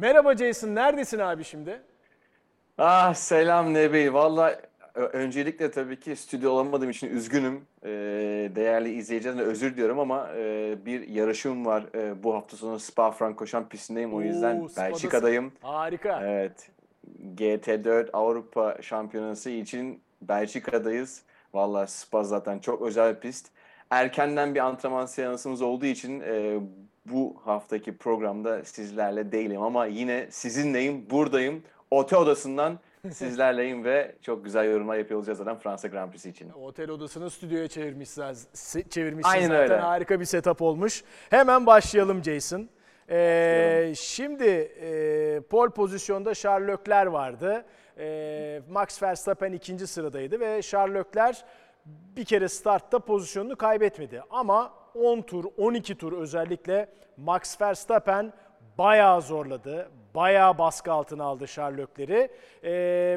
Merhaba Jason, neredesin abi şimdi? Ah selam Nebi. Valla öncelikle tabii ki stüdyo olamadığım için üzgünüm. Ee, değerli izleyicilerden özür diliyorum ama e, bir yarışım var. E, bu hafta sonu Spa-Francorchamps pistindeyim. O yüzden Oo, Spa'dasın. Belçika'dayım. Harika. Evet. GT4 Avrupa Şampiyonası için Belçika'dayız. Valla Spa zaten çok özel bir pist. Erkenden bir antrenman seansımız olduğu için e, bu haftaki programda sizlerle değilim ama yine sizinleyim, buradayım. Otel odasından sizlerleyim ve çok güzel yorumlar yapıyor olacağız zaten Fransa Grand Prix'si için. Otel odasını stüdyoya çevirmişsin, çevirmişsin Aynen zaten. öyle. Harika bir setup olmuş. Hemen başlayalım Jason. Ee, şimdi e, pole pozisyonda Charles Leclerc vardı. Ee, Max Verstappen ikinci sıradaydı ve Charles Leclerc bir kere startta pozisyonunu kaybetmedi. Ama 10 tur, 12 tur özellikle Max Verstappen bayağı zorladı. Bayağı baskı altına aldı Leclerc'i. Ee,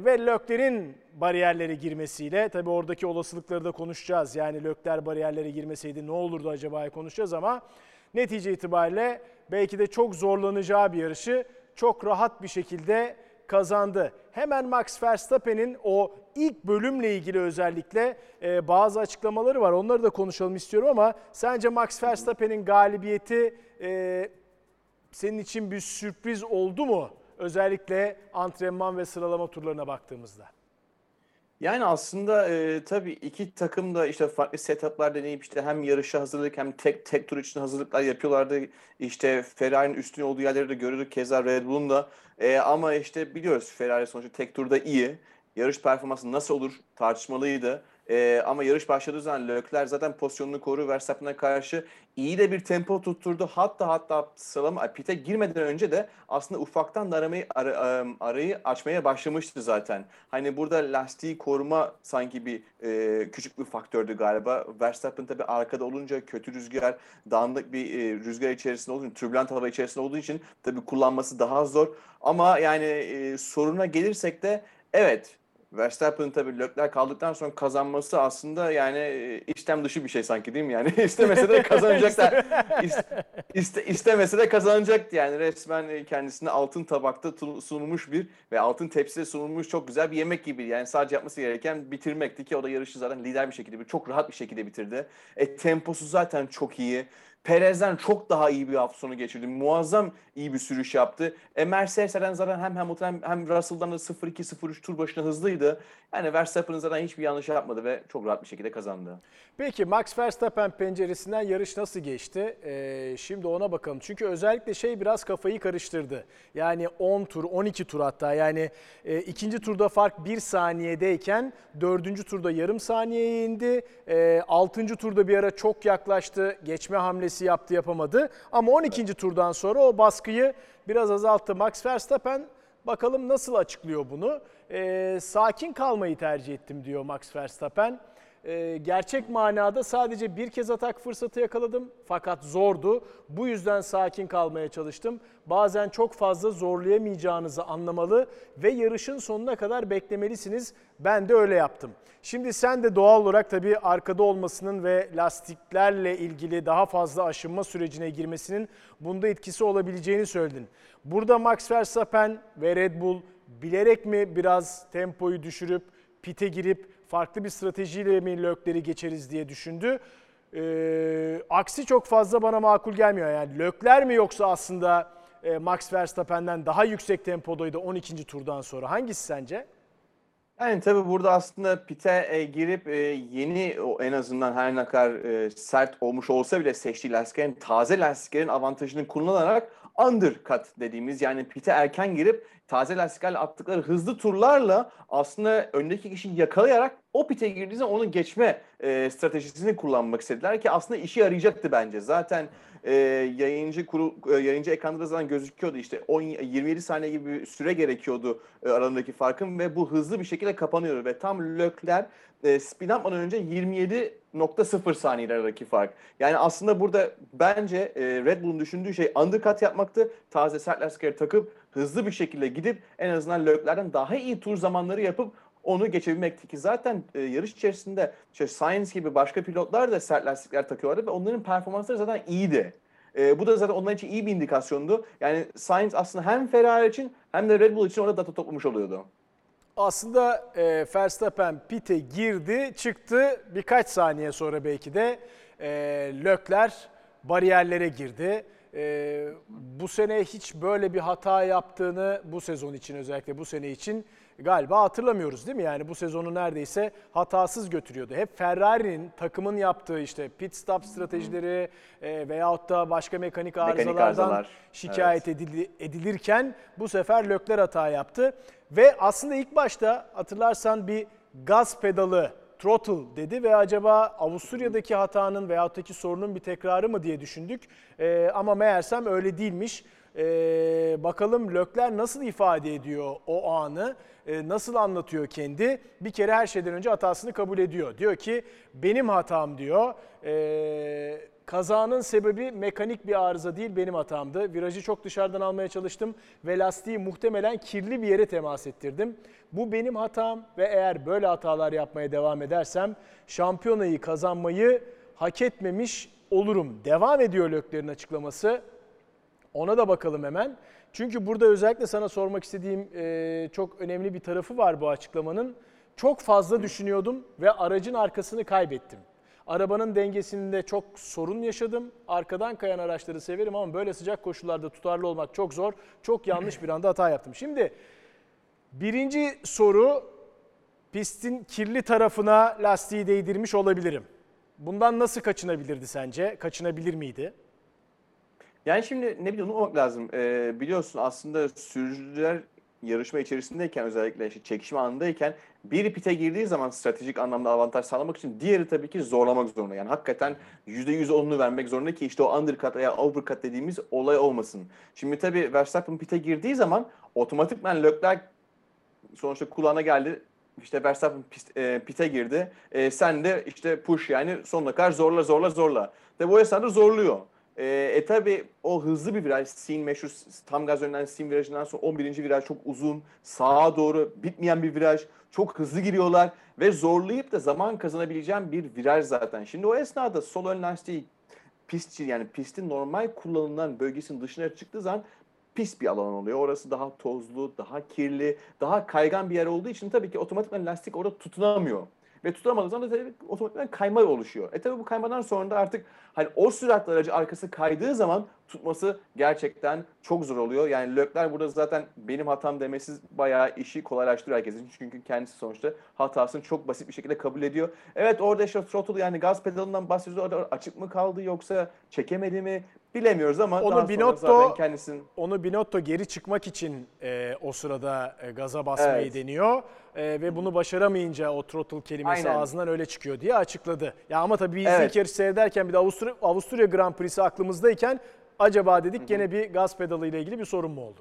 ve Leclerc'in bariyerlere girmesiyle tabii oradaki olasılıkları da konuşacağız. Yani Leclerc bariyerlere girmeseydi ne olurdu acaba konuşacağız ama netice itibariyle belki de çok zorlanacağı bir yarışı çok rahat bir şekilde kazandı. Hemen Max Verstappen'in o ilk bölümle ilgili özellikle e, bazı açıklamaları var. Onları da konuşalım istiyorum ama sence Max Verstappen'in galibiyeti e, senin için bir sürpriz oldu mu? Özellikle antrenman ve sıralama turlarına baktığımızda. Yani aslında e, tabii iki takım da işte farklı setuplar deneyip işte hem yarışa hazırlık hem tek tek tur için hazırlıklar yapıyorlardı. İşte Ferrari'nin üstün olduğu yerleri de görüyorduk. Keza Red Bull'un da. E, ama işte biliyoruz Ferrari sonuçta tek turda iyi. Yarış performansı nasıl olur tartışmalıydı. E, ama yarış başladığı zaman Leclerc zaten pozisyonunu koru Verstappen'e karşı iyi de bir tempo tutturdu. Hatta hatta sıralama pite girmeden önce de aslında ufaktan da aramayı ara- em, arayı açmaya başlamıştı zaten. Hani burada lastiği koruma sanki bir e, küçük bir faktördü galiba. Verstappen tabii arkada olunca kötü rüzgar, dağınık bir e, rüzgar içerisinde olduğu için, türbülent hava içerisinde olduğu için tabii kullanması daha zor. Ama yani e, soruna gelirsek de evet Verstappen'ın tabii Leclerc kaldıktan sonra kazanması aslında yani e, işlem dışı bir şey sanki değil mi? Yani istemese de kazanacak da is- iste, istemese de kazanacaktı yani resmen e, kendisine altın tabakta sunulmuş bir ve altın tepside sunulmuş çok güzel bir yemek gibi. Yani sadece yapması gereken bitirmekti ki o da yarışı zaten lider bir şekilde çok rahat bir şekilde bitirdi. E temposu zaten çok iyi. Perez'den çok daha iyi bir hafta sonu geçirdi. Muazzam iyi bir sürüş yaptı. E Mercedes'ten zaten hem Hamilton hem, hem Russell'dan da 0-2-0-3 tur başına hızlıydı. Yani Verstappen'ın zaten hiçbir yanlış yapmadı ve çok rahat bir şekilde kazandı. Peki Max Verstappen penceresinden yarış nasıl geçti? Ee, şimdi ona bakalım. Çünkü özellikle şey biraz kafayı karıştırdı. Yani 10 tur, 12 tur hatta yani e, ikinci turda fark 1 saniyedeyken dördüncü turda yarım saniyeye indi. E, altıncı turda bir ara çok yaklaştı. Geçme hamlesi yaptı yapamadı. Ama 12. turdan sonra o baskıyı biraz azalttı. Max Verstappen bakalım nasıl açıklıyor bunu? E, sakin kalmayı tercih ettim diyor Max Verstappen. Ee, gerçek manada sadece bir kez atak fırsatı yakaladım fakat zordu. Bu yüzden sakin kalmaya çalıştım. Bazen çok fazla zorlayamayacağınızı anlamalı ve yarışın sonuna kadar beklemelisiniz. Ben de öyle yaptım. Şimdi sen de doğal olarak tabii arkada olmasının ve lastiklerle ilgili daha fazla aşınma sürecine girmesinin bunda etkisi olabileceğini söyledin. Burada Max Verstappen ve Red Bull bilerek mi biraz tempoyu düşürüp pite girip farklı bir stratejiyle mi Lökler'i geçeriz diye düşündü. Ee, aksi çok fazla bana makul gelmiyor. Yani Lökler mi yoksa aslında e, Max Verstappen'den daha yüksek tempodaydı 12. turdan sonra. Hangisi sence? Yani tabii burada aslında pite e, girip e, yeni o en azından her ne kadar e, sert olmuş olsa bile seçtiği lastiklerin taze lastiklerin avantajını kullanarak undercut dediğimiz yani pite erken girip taze lastiklerle attıkları hızlı turlarla aslında öndeki kişiyi yakalayarak o pite girdiği zaman onu geçme e, stratejisini kullanmak istediler ki aslında işe yarayacaktı bence. Zaten e, yayıncı kuru, e, yayıncı ekranda da zaten gözüküyordu işte 10 27 saniye gibi bir süre gerekiyordu e, aralarındaki farkın ve bu hızlı bir şekilde kapanıyor ve tam Leclerc e, spin yapmadan önce 27.0 saniyeler aradaki fark. Yani aslında burada bence e, Red Bull'un düşündüğü şey undercut yapmaktı. Taze sert lastikleri takıp hızlı bir şekilde gidip en azından Leclerc'den daha iyi tur zamanları yapıp onu geçebilmekti ki zaten e, yarış içerisinde işte Sainz gibi başka pilotlar da sert lastikler takıyorlardı ve onların performansları zaten iyiydi. E, bu da zaten onlar için iyi bir indikasyondu. Yani Sainz aslında hem Ferrari için hem de Red Bull için orada data toplamış oluyordu. Aslında e, Verstappen pite girdi, çıktı. Birkaç saniye sonra belki de e, Lökler bariyerlere girdi. E, bu sene hiç böyle bir hata yaptığını bu sezon için özellikle bu sene için galiba hatırlamıyoruz değil mi? Yani bu sezonu neredeyse hatasız götürüyordu. Hep Ferrari'nin takımın yaptığı işte pit stop stratejileri e, veyahut da başka mekanik arızalardan arızalar, şikayet edili- edilirken bu sefer Lökler hata yaptı. Ve aslında ilk başta hatırlarsan bir gaz pedalı throttle dedi ve acaba Avusturya'daki hatanın veyahut da ki sorunun bir tekrarı mı diye düşündük. Ee, ama meğersem öyle değilmiş. Ee, bakalım Lökler nasıl ifade ediyor o anı, Ee, nasıl anlatıyor kendi. Bir kere her şeyden önce hatasını kabul ediyor. Diyor ki benim hatam diyor. Ee, Kazanın sebebi mekanik bir arıza değil benim hatamdı. Virajı çok dışarıdan almaya çalıştım ve lastiği muhtemelen kirli bir yere temas ettirdim. Bu benim hatam ve eğer böyle hatalar yapmaya devam edersem şampiyonayı kazanmayı hak etmemiş olurum. Devam ediyor Lökler'in açıklaması. Ona da bakalım hemen. Çünkü burada özellikle sana sormak istediğim e, çok önemli bir tarafı var bu açıklamanın. Çok fazla düşünüyordum ve aracın arkasını kaybettim. Arabanın dengesinde çok sorun yaşadım. Arkadan kayan araçları severim ama böyle sıcak koşullarda tutarlı olmak çok zor. Çok yanlış bir anda hata yaptım. Şimdi birinci soru pistin kirli tarafına lastiği değdirmiş olabilirim. Bundan nasıl kaçınabilirdi sence? Kaçınabilir miydi? Yani şimdi ne bileyim unutmamak lazım. Ee, biliyorsun aslında sürücüler yarışma içerisindeyken özellikle işte çekişme anındayken biri pite girdiği zaman stratejik anlamda avantaj sağlamak için diğeri tabii ki zorlamak zorunda. Yani hakikaten %100 onunu vermek zorunda ki işte o undercut veya overcut dediğimiz olay olmasın. Şimdi tabii Verstappen pite girdiği zaman otomatikman Leclerc sonuçta kulağına geldi. İşte Verstappen pist, e, pite girdi. E, sen de işte push yani sonuna kadar zorla zorla zorla. Tabii bu esnada zorluyor. E, e tabi o hızlı bir viraj, Sin meşhur tam gaz önünden Sin virajından sonra 11. viraj çok uzun, sağa doğru bitmeyen bir viraj. Çok hızlı giriyorlar ve zorlayıp da zaman kazanabileceğim bir viraj zaten. Şimdi o esnada sol ön lastiği pistçi yani pistin normal kullanılan bölgesinin dışına çıktığı zaman pis bir alan oluyor. Orası daha tozlu, daha kirli, daha kaygan bir yer olduğu için tabii ki otomatikman lastik orada tutunamıyor. Ve tutunamadığı zaman da otomatikman kayma oluşuyor. E tabii bu kaymadan sonra da artık hani o süratle aracı arkası kaydığı zaman tutması gerçekten çok zor oluyor. Yani Lökler burada zaten benim hatam demesi bayağı işi kolaylaştırıyor herkesin. Çünkü kendisi sonuçta hatasını çok basit bir şekilde kabul ediyor. Evet orada işte throttle yani gaz pedalından bahsediyoruz. Açık mı kaldı yoksa çekemedi mi bilemiyoruz ama Onu daha Binotto- zaten kendisinin Onu Binotto geri çıkmak için e, o sırada e, gaza basmayı Evet. deniyor E, ve bunu başaramayınca o throttle kelimesi Aynen. ağzından öyle çıkıyor diye açıkladı. Ya ama tabii biz Evet. ilk yarış seyrederken bir de Avusturya, Avusturya Grand Prix'si aklımızdayken acaba dedik gene bir gaz pedalı ile ilgili bir sorun mu oldu?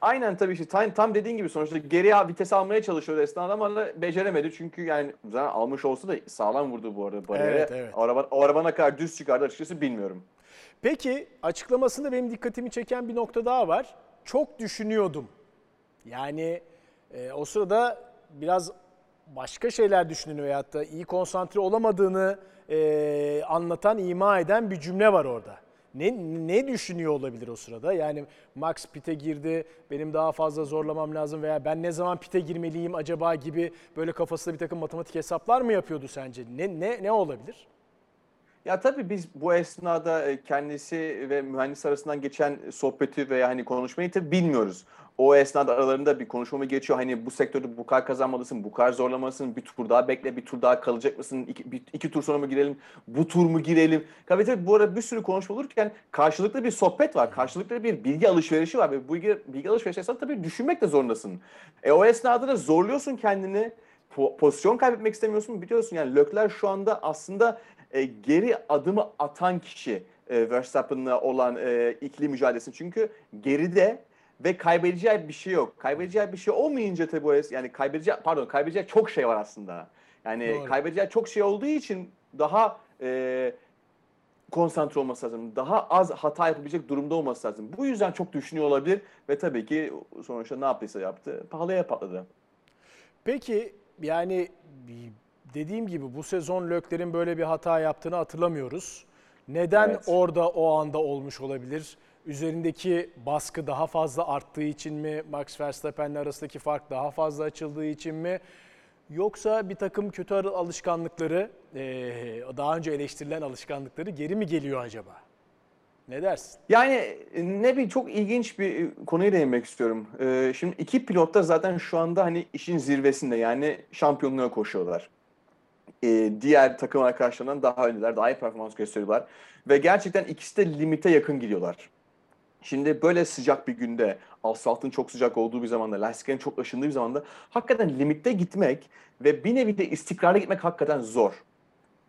Aynen tabii işte tam, tam dediğin gibi sonuçta geriye vites almaya çalışıyor esnada ama beceremedi. Çünkü yani zaten almış olsa da sağlam vurdu bu arada bariyere. Evet, evet. Araba, o arabana kadar düz çıkardı açıkçası bilmiyorum. Peki açıklamasında benim dikkatimi çeken bir nokta daha var. Çok düşünüyordum. Yani e, o sırada biraz başka şeyler düşünülüyor veyahut da iyi konsantre olamadığını e, anlatan, ima eden bir cümle var orada. Ne, ne düşünüyor olabilir o sırada? Yani Max pite girdi, benim daha fazla zorlamam lazım veya ben ne zaman pite girmeliyim acaba gibi böyle kafasında bir takım matematik hesaplar mı yapıyordu sence? Ne, ne, ne olabilir? Ya tabii biz bu esnada e, kendisi ve mühendis arasından geçen sohbeti ve hani konuşmayı tabii bilmiyoruz. O esnada aralarında bir konuşma mı geçiyor? Hani bu sektörde bu kadar kazanmalısın, bu kadar zorlamalısın, bir tur daha bekle, bir tur daha kalacak mısın, iki, bir- iki tur sonra mı girelim, bu tur mu girelim? Tabii tabii bu arada bir sürü konuşma olurken karşılıklı bir sohbet var, karşılıklı bir bilgi alışverişi var ve bu bilgi, bilgi alışverişi esnasında tabii düşünmek de zorundasın. E o esnada da zorluyorsun kendini, po- pozisyon kaybetmek istemiyorsun biliyorsun yani Lökler şu anda aslında e, geri adımı atan kişi e, Verstappen'la olan e, ikili mücadelesi. Çünkü geride ve kaybedeceği bir şey yok. Kaybedeceği bir şey olmayınca tabii es- yani kaybedeceği pardon kaybedeceği çok şey var aslında. Yani Doğru. kaybedeceği çok şey olduğu için daha e, konsantre olması lazım. Daha az hata yapabilecek durumda olması lazım. Bu yüzden çok düşünüyor olabilir ve tabii ki sonuçta ne yaptıysa yaptı. Pahalıya patladı. Peki yani dediğim gibi bu sezon Lökler'in böyle bir hata yaptığını hatırlamıyoruz. Neden Evet. orada o anda olmuş olabilir? Üzerindeki baskı daha fazla arttığı için mi? Max Verstappen'le arasındaki fark daha fazla açıldığı için mi? Yoksa bir takım kötü alışkanlıkları, daha önce eleştirilen alışkanlıkları geri mi geliyor acaba? Ne dersin? Yani ne bir çok ilginç bir e, konuya değinmek istiyorum. Ee, şimdi iki pilot da zaten şu anda hani işin zirvesinde yani şampiyonluğa koşuyorlar. Ee, diğer takım arkadaşlarından daha öndeler, daha iyi performans gösteriyorlar. Ve gerçekten ikisi de limite yakın gidiyorlar. Şimdi böyle sıcak bir günde, asfaltın çok sıcak olduğu bir zamanda, lastiklerin çok aşındığı bir zamanda hakikaten limitte gitmek ve bir nevi de istikrarlı gitmek hakikaten zor.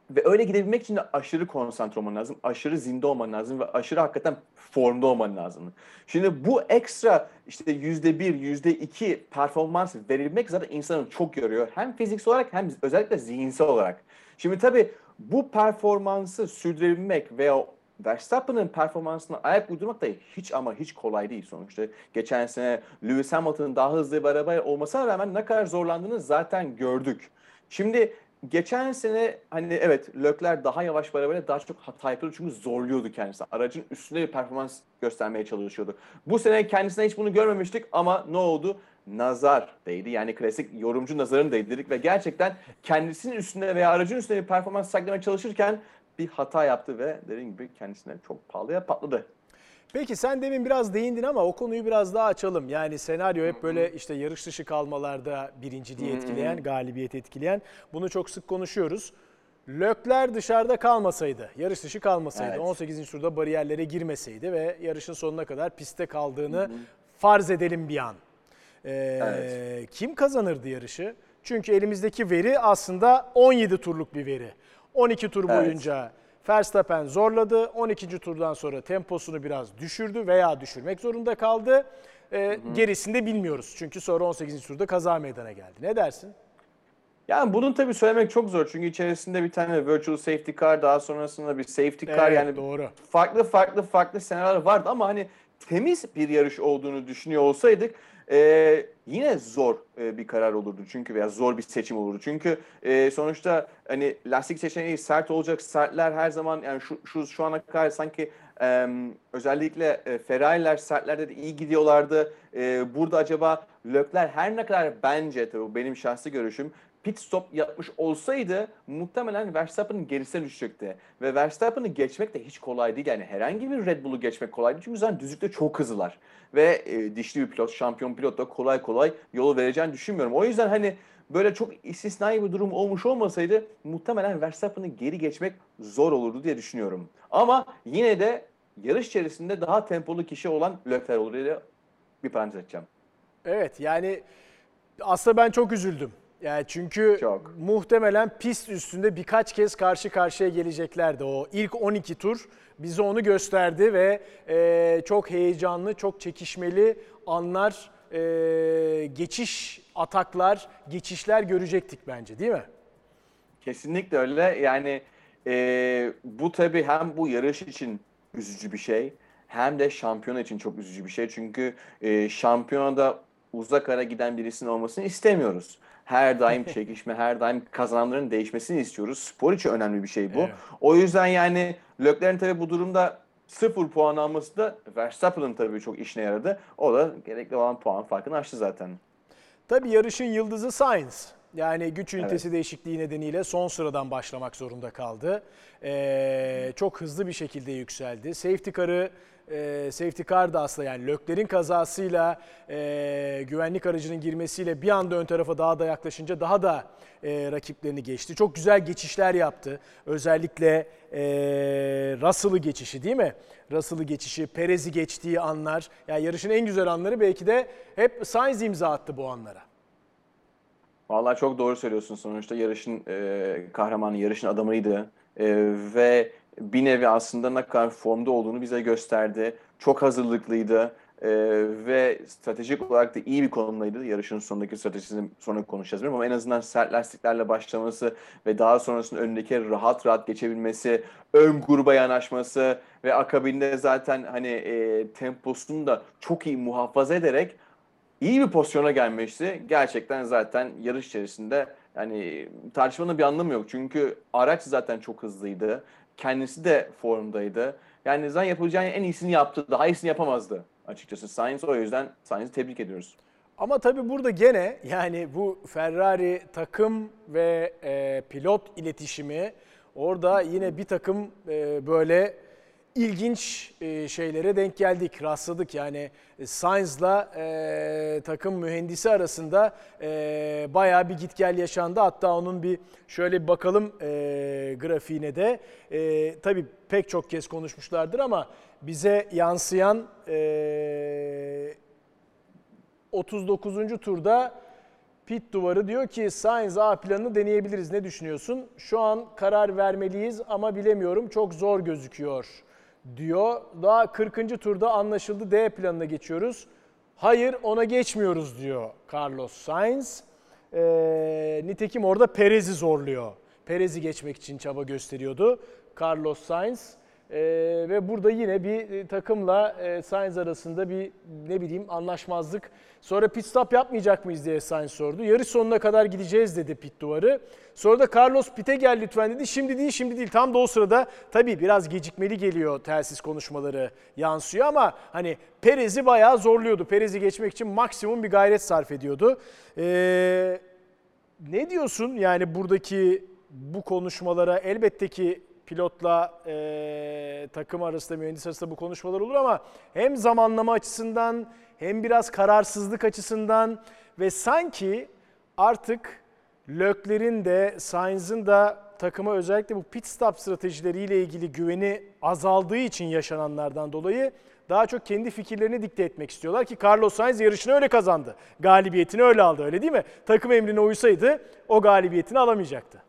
Ve öyle gidebilmek için de aşırı konsantre olman lazım, aşırı zinde olman lazım ve aşırı hakikaten formda olman lazım. Şimdi bu ekstra işte yüzde bir, yüzde iki performans verilmek zaten insanı çok yoruyor. Hem fiziksel olarak hem özellikle zihinsel olarak. Şimdi tabii bu performansı sürdürebilmek veya Verstappen'ın performansına ayak uydurmak da hiç ama hiç kolay değil sonuçta. Geçen sene Lewis Hamilton'ın daha hızlı bir araba olmasına rağmen ne kadar zorlandığını zaten gördük. Şimdi geçen sene hani evet Leclerc daha yavaş bir arabayla daha çok hata yapıyordu çünkü zorluyordu kendisi. Aracın üstünde bir performans göstermeye çalışıyordu. Bu sene kendisine hiç bunu görmemiştik ama ne oldu? Nazar değdi. Yani klasik yorumcu nazarın değdirdik ve gerçekten kendisinin üstünde veya aracın üstünde bir performans saklamaya çalışırken bir hata yaptı ve dediğim gibi kendisine çok pahalıya patladı. Peki sen demin biraz değindin ama o konuyu biraz daha açalım. Yani senaryo hep böyle işte yarış dışı kalmalarda birinciliği etkileyen, galibiyet etkileyen. Bunu çok sık konuşuyoruz. Lökler dışarıda kalmasaydı, yarış dışı kalmasaydı, Evet. 18. turda bariyerlere girmeseydi ve yarışın sonuna kadar pistte kaldığını farz edelim bir an. Ee, Evet. Kim kazanırdı yarışı? Çünkü elimizdeki veri aslında 17 turluk bir veri. 12 tur Evet. boyunca Verstappen zorladı. 12. turdan sonra temposunu biraz düşürdü veya düşürmek zorunda kaldı. Ee, gerisini de bilmiyoruz. Çünkü sonra 18. turda kaza meydana geldi. Ne dersin? Yani bunun tabii söylemek çok zor çünkü içerisinde bir tane virtual safety car daha sonrasında bir safety car Evet, yani doğru. farklı farklı farklı senaryolar vardı ama hani temiz bir yarış olduğunu düşünüyor olsaydık e, yine zor e, bir karar olurdu çünkü veya zor bir seçim olurdu. Çünkü e, sonuçta hani lastik seçeneği sert olacak. Sertler her zaman yani şu şu şu ana kadar sanki e, özellikle e, Ferrari'ler sertlerde de iyi gidiyorlardı. E, burada acaba Leclerc her ne kadar bence tabii bu benim şahsi görüşüm pit stop yapmış olsaydı muhtemelen Verstappen'ın gerisine düşecekti. Ve Verstappen'ı geçmek de hiç kolay değil. Yani herhangi bir Red Bull'u geçmek kolay değil. Çünkü zaten düzlükte çok hızlılar. Ve e, dişli bir pilot, şampiyon pilot da kolay kolay yolu vereceğini düşünmüyorum. O yüzden hani böyle çok istisnai bir durum olmuş olmasaydı muhtemelen Verstappen'ı geri geçmek zor olurdu diye düşünüyorum. Ama yine de yarış içerisinde daha tempolu kişi olan Leclerc olur diye bir parantez açacağım. Evet yani aslında ben çok üzüldüm. Yani çünkü Çok. muhtemelen pist üstünde birkaç kez karşı karşıya geleceklerdi. O ilk 12 tur bize onu gösterdi ve e, çok heyecanlı, çok çekişmeli anlar, e, geçiş ataklar, geçişler görecektik bence değil mi? Kesinlikle öyle. Yani e, bu tabii hem bu yarış için üzücü bir şey hem de şampiyona için çok üzücü bir şey. Çünkü e, şampiyonada uzak ara giden birisinin olmasını istemiyoruz. Her daim çekişme, her daim kazananların değişmesini istiyoruz. Spor için önemli bir şey bu. Evet. O yüzden yani Leclerc'in tabii bu durumda sıfır puan alması da Verstappen'ın tabii çok işine yaradı. O da gerekli olan puan farkını aştı zaten. Tabii yarışın yıldızı Sainz. Yani güç ünitesi değişikliği nedeniyle son sıradan başlamak zorunda kaldı. Ee, çok hızlı bir şekilde yükseldi. Safety car'ı e, safety car da aslında yani Lökler'in kazasıyla e, güvenlik aracının girmesiyle bir anda ön tarafa daha da yaklaşınca daha da e, rakiplerini geçti. Çok güzel geçişler yaptı. Özellikle e, Russell'ı geçişi değil mi? Russell'ı geçişi, Perez'i geçtiği anlar. Yani yarışın en güzel anları belki de hep Sainz imza attı bu anlara. Vallahi çok doğru söylüyorsun. Sonuçta yarışın e, kahramanı, yarışın adamıydı. E, ve bir nevi aslında ne kadar formda olduğunu bize gösterdi. Çok hazırlıklıydı. E, ve stratejik olarak da iyi bir konumdaydı. Yarışın sonundaki stratejisini sonra konuşacağız ama en azından sert lastiklerle başlaması ve daha sonrasında önündeki rahat rahat geçebilmesi, ön gruba yanaşması ve akabinde zaten hani e, temposunu da çok iyi muhafaza ederek iyi bir pozisyona gelmişti. Gerçekten zaten yarış içerisinde yani tartışmanın bir anlamı yok. Çünkü araç zaten çok hızlıydı kendisi de formdaydı. Yani zaten yapabileceğin en iyisini yaptı. Daha iyisini yapamazdı açıkçası. Sainz o yüzden Sainz'i tebrik ediyoruz. Ama tabii burada gene yani bu Ferrari takım ve e, pilot iletişimi orada yine bir takım e, böyle ilginç e, şeylere denk geldik, rastladık. Yani e, Sainz'la e, takım mühendisi arasında e, bayağı bir git gel yaşandı. Hatta onun bir şöyle bir bakalım e, grafiğine de. E, tabii pek çok kez konuşmuşlardır ama bize yansıyan e, 39. turda pit duvarı diyor ki Sainz A planını deneyebiliriz. Ne düşünüyorsun? Şu an karar vermeliyiz ama bilemiyorum. Çok zor gözüküyor diyor. Daha 40. turda anlaşıldı D planına geçiyoruz. Hayır ona geçmiyoruz diyor Carlos Sainz. Ee, nitekim orada Perez'i zorluyor. Perez'i geçmek için çaba gösteriyordu Carlos Sainz. Ee, ve burada yine bir e, takımla e, Sainz arasında bir ne bileyim anlaşmazlık. Sonra pit stop yapmayacak mıyız diye Sainz sordu. Yarış sonuna kadar gideceğiz dedi pit duvarı. Sonra da Carlos pite gel lütfen dedi. Şimdi değil şimdi değil. Tam da o sırada tabii biraz gecikmeli geliyor telsiz konuşmaları yansıyor ama hani Perez'i bayağı zorluyordu. Perez'i geçmek için maksimum bir gayret sarf ediyordu. Ee, ne diyorsun yani buradaki bu konuşmalara elbette ki pilotla e, takım arasında, mühendis arasında bu konuşmalar olur ama hem zamanlama açısından hem biraz kararsızlık açısından ve sanki artık Lökler'in de Sainz'ın da takıma özellikle bu pit stop stratejileriyle ilgili güveni azaldığı için yaşananlardan dolayı daha çok kendi fikirlerini dikte etmek istiyorlar ki Carlos Sainz yarışını öyle kazandı. Galibiyetini öyle aldı öyle değil mi? Takım emrine uysaydı o galibiyetini alamayacaktı.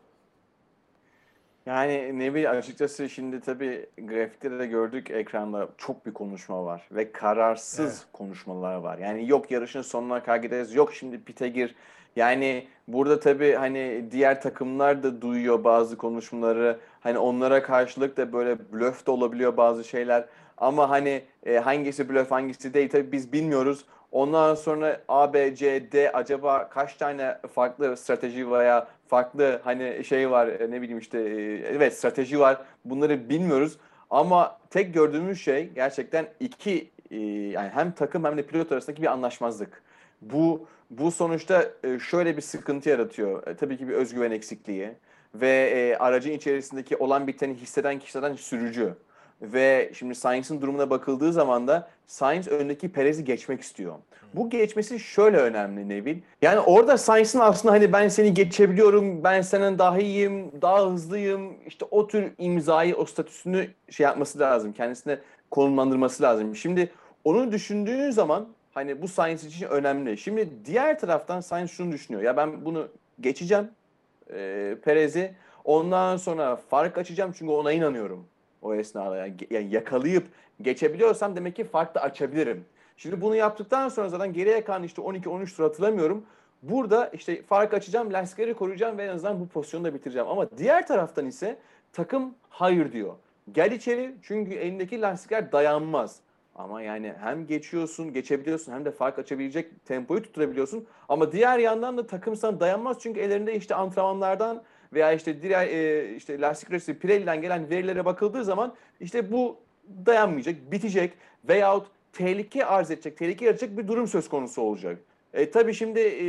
Yani ne bileyim açıkçası şimdi tabii grafikte de gördük ekranda çok bir konuşma var ve kararsız konuşmalar var. Yani yok yarışın sonuna kadar gideriz, yok şimdi pite gir. Yani burada tabii hani diğer takımlar da duyuyor bazı konuşmaları. Hani onlara karşılık da böyle blöf de olabiliyor bazı şeyler. Ama hani e, hangisi blöf hangisi değil tabii biz bilmiyoruz. Ondan sonra A, B, C, D acaba kaç tane farklı strateji veya farklı hani şey var e, ne bileyim işte e, evet strateji var bunları bilmiyoruz. Ama tek gördüğümüz şey gerçekten iki e, yani hem takım hem de pilot arasındaki bir anlaşmazlık. Bu bu sonuçta şöyle bir sıkıntı yaratıyor. Tabii ki bir özgüven eksikliği ve aracın içerisindeki olan biteni hisseden kişilerden sürücü. Ve şimdi Sainz'in durumuna bakıldığı zaman da Sainz öndeki Perez'i geçmek istiyor. Bu geçmesi şöyle önemli Nevil. Yani orada Sainz'in aslında hani ben seni geçebiliyorum, ben senden daha iyiyim, daha hızlıyım. işte o tür imzayı, o statüsünü şey yapması lazım. Kendisine konumlandırması lazım. Şimdi onu düşündüğün zaman hani bu Sainz için önemli. Şimdi diğer taraftan Sainz şunu düşünüyor. Ya ben bunu geçeceğim e, Perez'i. Ondan sonra fark açacağım çünkü ona inanıyorum o esnada. Yani, yani yakalayıp geçebiliyorsam demek ki fark da açabilirim. Şimdi bunu yaptıktan sonra zaten geriye kalan işte 12-13 tur hatırlamıyorum. Burada işte fark açacağım, lastikleri koruyacağım ve en azından bu pozisyonu da bitireceğim. Ama diğer taraftan ise takım hayır diyor. Gel içeri çünkü elindeki lastikler dayanmaz. Ama yani hem geçiyorsun, geçebiliyorsun hem de fark açabilecek tempoyu tutturabiliyorsun. Ama diğer yandan da takım sana dayanmaz çünkü ellerinde işte antrenmanlardan veya işte diğer e, işte lastik üreticisi Pirelli'den gelen verilere bakıldığı zaman işte bu dayanmayacak, bitecek veyahut tehlike arz edecek, tehlike yaratacak bir durum söz konusu olacak. E, tabii şimdi e,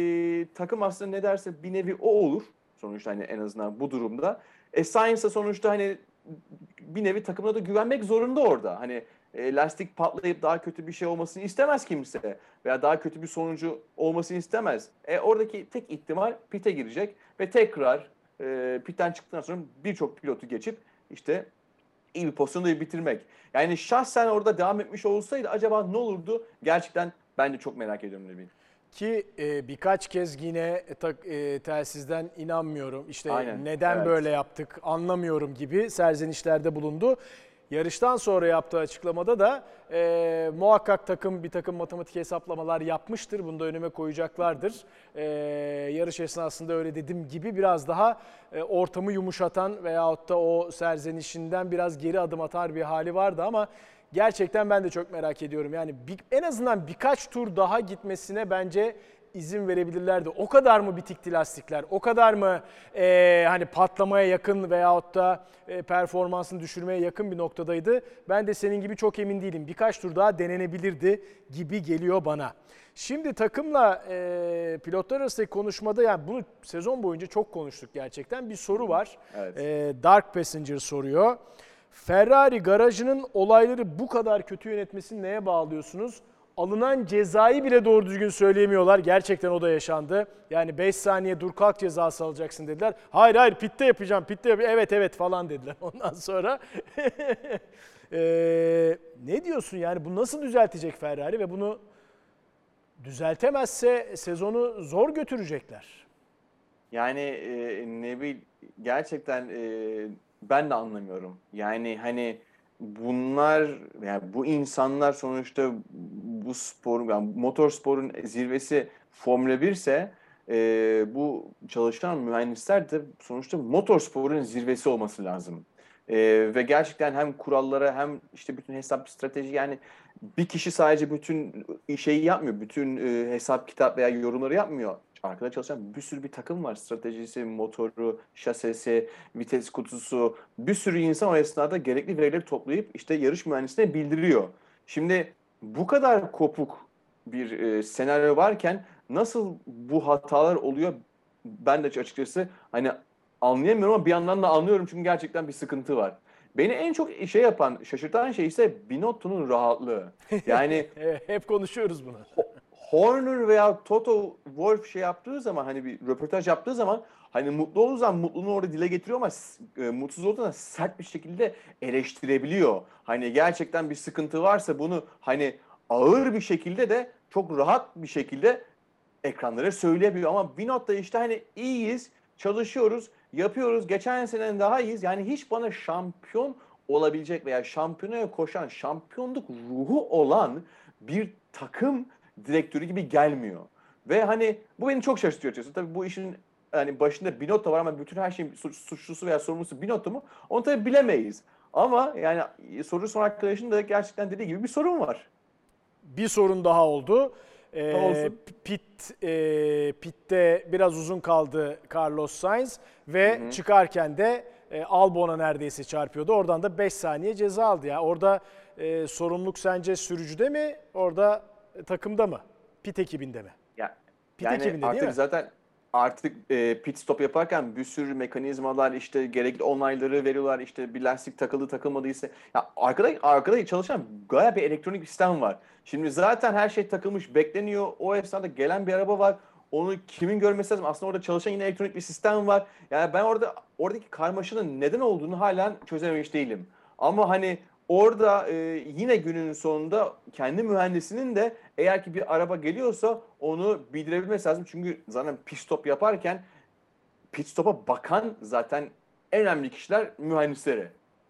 takım aslında ne derse bir nevi o olur. Sonuçta hani en azından bu durumda. E, Sainz'a sonuçta hani bir nevi takımına da güvenmek zorunda orada. Hani e, lastik patlayıp daha kötü bir şey olmasını istemez kimse. Veya daha kötü bir sonucu olmasını istemez. E, oradaki tek ihtimal pite girecek ve tekrar e, pitten çıktıktan sonra birçok pilotu geçip işte iyi bir pozisyonda bitirmek. Yani şahsen orada devam etmiş olsaydı acaba ne olurdu? Gerçekten ben de çok merak ediyorum Nevin. Ki e, birkaç kez yine tak- e, telsizden inanmıyorum. İşte Aynen, neden evet. böyle yaptık anlamıyorum gibi serzenişlerde bulundu. Yarıştan sonra yaptığı açıklamada da e, muhakkak takım bir takım matematik hesaplamalar yapmıştır. Bunu da önüme koyacaklardır. E, yarış esnasında öyle dedim gibi biraz daha e, ortamı yumuşatan veyahut da o serzenişinden biraz geri adım atar bir hali vardı ama Gerçekten ben de çok merak ediyorum. Yani bir- en azından birkaç tur daha gitmesine bence izin verebilirlerdi. O kadar mı bitikti lastikler? O kadar mı e, hani patlamaya yakın veyahut da e, performansını düşürmeye yakın bir noktadaydı? Ben de senin gibi çok emin değilim. Birkaç tur daha denenebilirdi gibi geliyor bana. Şimdi takımla e, pilotlar arasındaki konuşmada yani bunu sezon boyunca çok konuştuk gerçekten. Bir soru var. Evet. E, Dark Passenger soruyor. Ferrari garajının olayları bu kadar kötü yönetmesini neye bağlıyorsunuz? Alınan cezayı bile doğru düzgün söyleyemiyorlar. Gerçekten o da yaşandı. Yani 5 saniye dur kalk cezası alacaksın dediler. Hayır hayır pitte yapacağım pitte yapacağım. Evet evet falan dediler ondan sonra. Ee, ne diyorsun yani bu nasıl düzeltecek Ferrari ve bunu düzeltemezse sezonu zor götürecekler. Yani e, Nebil gerçekten e, ben de anlamıyorum. Yani hani bunlar yani bu insanlar sonuçta bu spor yani motor sporun zirvesi Formula 1 ise e, bu çalışan mühendisler de sonuçta motor sporun zirvesi olması lazım. E, ve gerçekten hem kurallara hem işte bütün hesap strateji yani bir kişi sadece bütün şeyi yapmıyor. Bütün e, hesap kitap veya yorumları yapmıyor. Arkada çalışan bir sürü bir takım var. Stratejisi, motoru, şasesi, vites kutusu. Bir sürü insan o esnada gerekli verileri toplayıp işte yarış mühendisine bildiriyor. Şimdi bu kadar kopuk bir e, senaryo varken nasıl bu hatalar oluyor ben de açıkçası hani anlayamıyorum ama bir yandan da anlıyorum çünkü gerçekten bir sıkıntı var. Beni en çok şey yapan, şaşırtan şey ise Binotto'nun rahatlığı. Yani hep konuşuyoruz bunu. Horner veya Toto Wolff şey yaptığı zaman hani bir röportaj yaptığı zaman hani mutlu olduğu zaman mutluluğunu orada dile getiriyor ama e, mutsuz olduğu zaman sert bir şekilde eleştirebiliyor. Hani gerçekten bir sıkıntı varsa bunu hani ağır bir şekilde de çok rahat bir şekilde ekranlara söyleyebiliyor. Ama Binotto işte hani iyiyiz, çalışıyoruz, yapıyoruz. Geçen seneden daha iyiyiz. Yani hiç bana şampiyon olabilecek veya şampiyonaya koşan, şampiyonluk ruhu olan bir takım direktörü gibi gelmiyor. Ve hani bu beni çok şaşırtıyor açıkçası. Tabii bu işin hani başında Binotto var ama bütün her şeyin suç- suçlusu veya sorumlusu Binotto mu? Onu tabii bilemeyiz. Ama yani soru son arkadaşın da gerçekten dediği gibi bir sorun var. Bir sorun daha oldu. Ee, pit e, pitte biraz uzun kaldı Carlos Sainz ve çıkarken de e, Albon'a neredeyse çarpıyordu. Oradan da 5 saniye ceza aldı ya. Orada e, sorumluluk sence sürücüde mi? Orada e, takımda mı? Pit ekibinde mi? Ya, Pit yani ekibinde değil artık mi? zaten artık e, pit stop yaparken bir sürü mekanizmalar işte gerekli onayları veriyorlar işte bir lastik takıldı takılmadıysa ya arkada arkada çalışan gayet bir elektronik bir sistem var. Şimdi zaten her şey takılmış bekleniyor. O esnada gelen bir araba var. Onu kimin görmesi lazım? Aslında orada çalışan yine elektronik bir sistem var. Yani ben orada oradaki karmaşanın neden olduğunu hala çözememiş değilim. Ama hani orada e, yine günün sonunda kendi mühendisinin de eğer ki bir araba geliyorsa onu bildirebilmesi lazım. Çünkü zaten pit stop yaparken pit stop'a bakan zaten en önemli kişiler mühendisleri.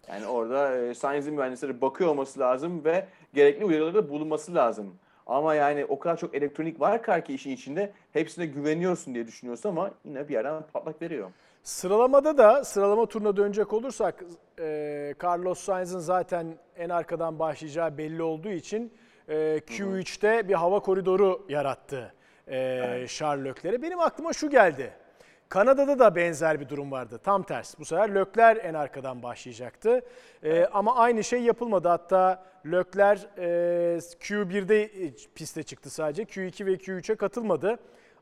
Yani orada e, Sainz'in mühendisleri bakıyor olması lazım ve gerekli uyarılarda bulunması lazım. Ama yani o kadar çok elektronik var ki işin içinde hepsine güveniyorsun diye düşünüyorsun ama yine bir yerden patlak veriyor. Sıralamada da sıralama turuna dönecek olursak e, Carlos Sainz'ın zaten en arkadan başlayacağı belli olduğu için Q3'te bir hava koridoru yarattı e, Charles Leclerc'e. Benim aklıma şu geldi. Kanada'da da benzer bir durum vardı. Tam ters. Bu sefer Leclerc en arkadan başlayacaktı. E, ama aynı şey yapılmadı. Hatta Leclerc e, Q1'de piste çıktı sadece. Q2 ve Q3'e katılmadı.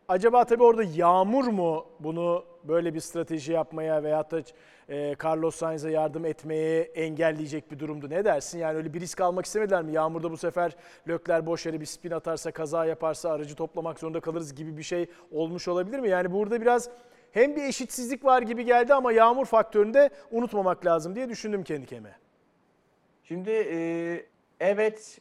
Acaba tabii orada yağmur mu bunu böyle bir strateji yapmaya veyahut da e, Carlos Sainz'e yardım etmeye engelleyecek bir durumdu. Ne dersin? Yani öyle bir risk almak istemediler mi? Yağmurda bu sefer Lökler boş yere bir spin atarsa, kaza yaparsa aracı toplamak zorunda kalırız gibi bir şey olmuş olabilir mi? Yani burada biraz hem bir eşitsizlik var gibi geldi ama yağmur faktörünü de unutmamak lazım diye düşündüm kendi kendime. Şimdi e, evet